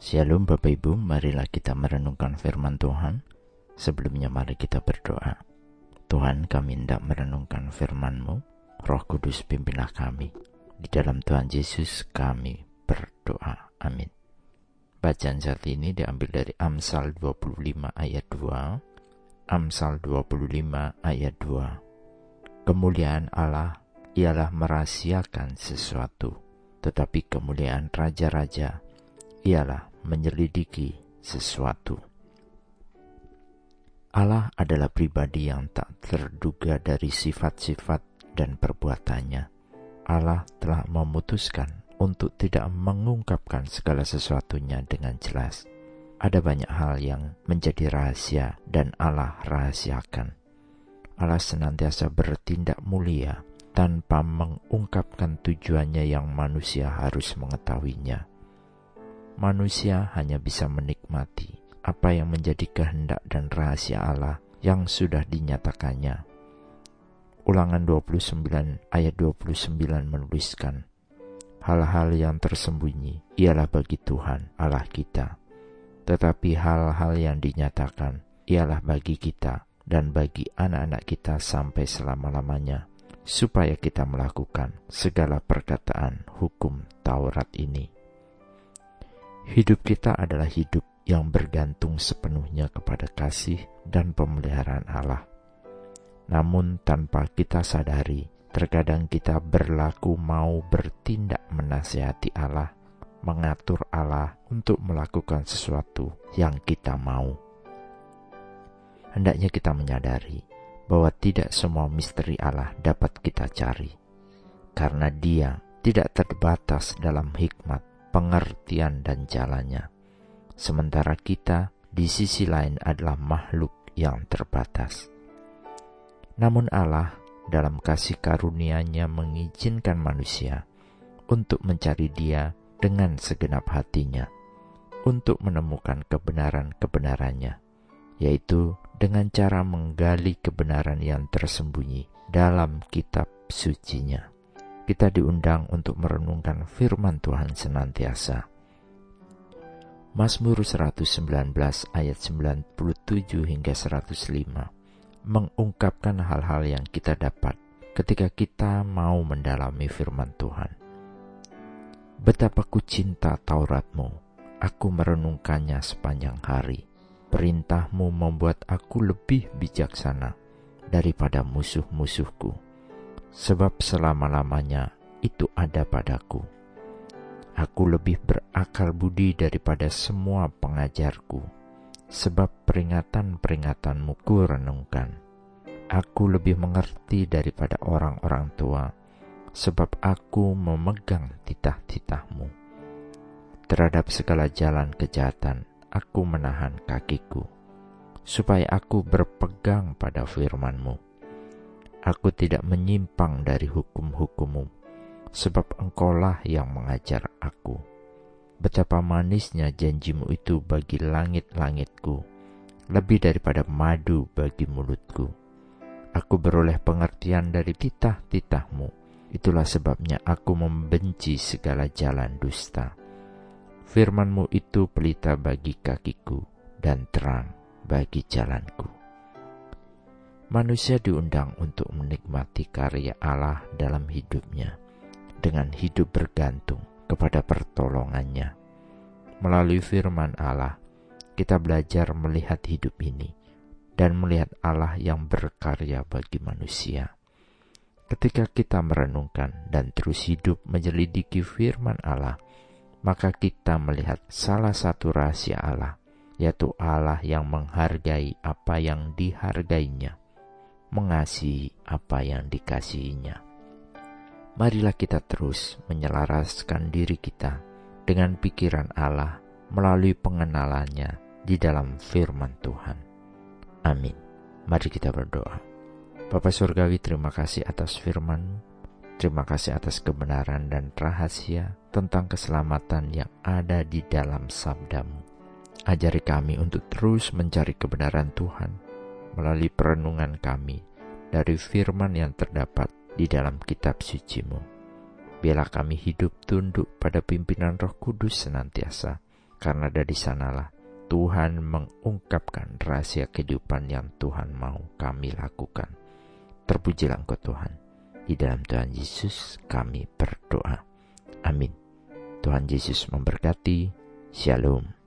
Shalom Bapak Ibu, marilah kita merenungkan firman Tuhan. Sebelumnya mari kita berdoa. Tuhan kami hendak merenungkan firman-Mu, Roh Kudus pimpinlah kami. Di dalam Tuhan Yesus kami berdoa. Amin. Bacaan saat ini diambil dari Amsal 25 ayat 2. Amsal 25 ayat 2. Kemuliaan Allah ialah merahasiakan sesuatu, tetapi kemuliaan raja-raja ialah menyelidiki sesuatu. Allah adalah pribadi yang tak terduga dari sifat-sifat dan perbuatannya. Allah telah memutuskan untuk tidak mengungkapkan segala sesuatunya dengan jelas. Ada banyak hal yang menjadi rahasia dan Allah rahasiakan. Allah senantiasa bertindak mulia tanpa mengungkapkan tujuannya yang manusia harus mengetahuinya manusia hanya bisa menikmati apa yang menjadi kehendak dan rahasia Allah yang sudah dinyatakannya. Ulangan 29 ayat 29 menuliskan, Hal-hal yang tersembunyi ialah bagi Tuhan Allah kita, tetapi hal-hal yang dinyatakan ialah bagi kita dan bagi anak-anak kita sampai selama-lamanya, supaya kita melakukan segala perkataan hukum Taurat ini. Hidup kita adalah hidup yang bergantung sepenuhnya kepada kasih dan pemeliharaan Allah. Namun tanpa kita sadari, terkadang kita berlaku mau bertindak menasihati Allah, mengatur Allah untuk melakukan sesuatu yang kita mau. Hendaknya kita menyadari bahwa tidak semua misteri Allah dapat kita cari, karena Dia tidak terbatas dalam hikmat pengertian dan jalannya. Sementara kita di sisi lain adalah makhluk yang terbatas. Namun Allah dalam kasih karunia-Nya mengizinkan manusia untuk mencari Dia dengan segenap hatinya, untuk menemukan kebenaran-kebenarannya, yaitu dengan cara menggali kebenaran yang tersembunyi dalam kitab sucinya kita diundang untuk merenungkan firman Tuhan senantiasa. Mazmur 119 ayat 97 hingga 105 mengungkapkan hal-hal yang kita dapat ketika kita mau mendalami firman Tuhan. Betapa ku cinta Tauratmu, aku merenungkannya sepanjang hari. Perintahmu membuat aku lebih bijaksana daripada musuh-musuhku sebab selama-lamanya itu ada padaku. Aku lebih berakal budi daripada semua pengajarku, sebab peringatan-peringatanmu ku renungkan. Aku lebih mengerti daripada orang-orang tua, sebab aku memegang titah-titahmu. Terhadap segala jalan kejahatan, aku menahan kakiku, supaya aku berpegang pada firmanmu Aku tidak menyimpang dari hukum-hukummu, sebab engkaulah yang mengajar aku. Betapa manisnya janjimu itu bagi langit-langitku, lebih daripada madu bagi mulutku. Aku beroleh pengertian dari titah-titahmu, itulah sebabnya aku membenci segala jalan dusta. Firmanmu itu pelita bagi kakiku dan terang bagi jalanku. Manusia diundang untuk menikmati karya Allah dalam hidupnya dengan hidup bergantung kepada pertolongannya. Melalui firman Allah, kita belajar melihat hidup ini dan melihat Allah yang berkarya bagi manusia. Ketika kita merenungkan dan terus hidup menyelidiki firman Allah, maka kita melihat salah satu rahasia Allah, yaitu Allah yang menghargai apa yang dihargainya mengasihi apa yang dikasihinya. Marilah kita terus menyelaraskan diri kita dengan pikiran Allah melalui pengenalannya di dalam firman Tuhan. Amin. Mari kita berdoa. Bapa Surgawi terima kasih atas firman Terima kasih atas kebenaran dan rahasia tentang keselamatan yang ada di dalam sabdamu. Ajari kami untuk terus mencari kebenaran Tuhan melalui perenungan kami dari firman yang terdapat di dalam kitab sucimu. Biarlah kami hidup tunduk pada pimpinan roh kudus senantiasa, karena dari sanalah Tuhan mengungkapkan rahasia kehidupan yang Tuhan mau kami lakukan. Terpujilah Engkau Tuhan. Di dalam Tuhan Yesus kami berdoa. Amin. Tuhan Yesus memberkati. Shalom.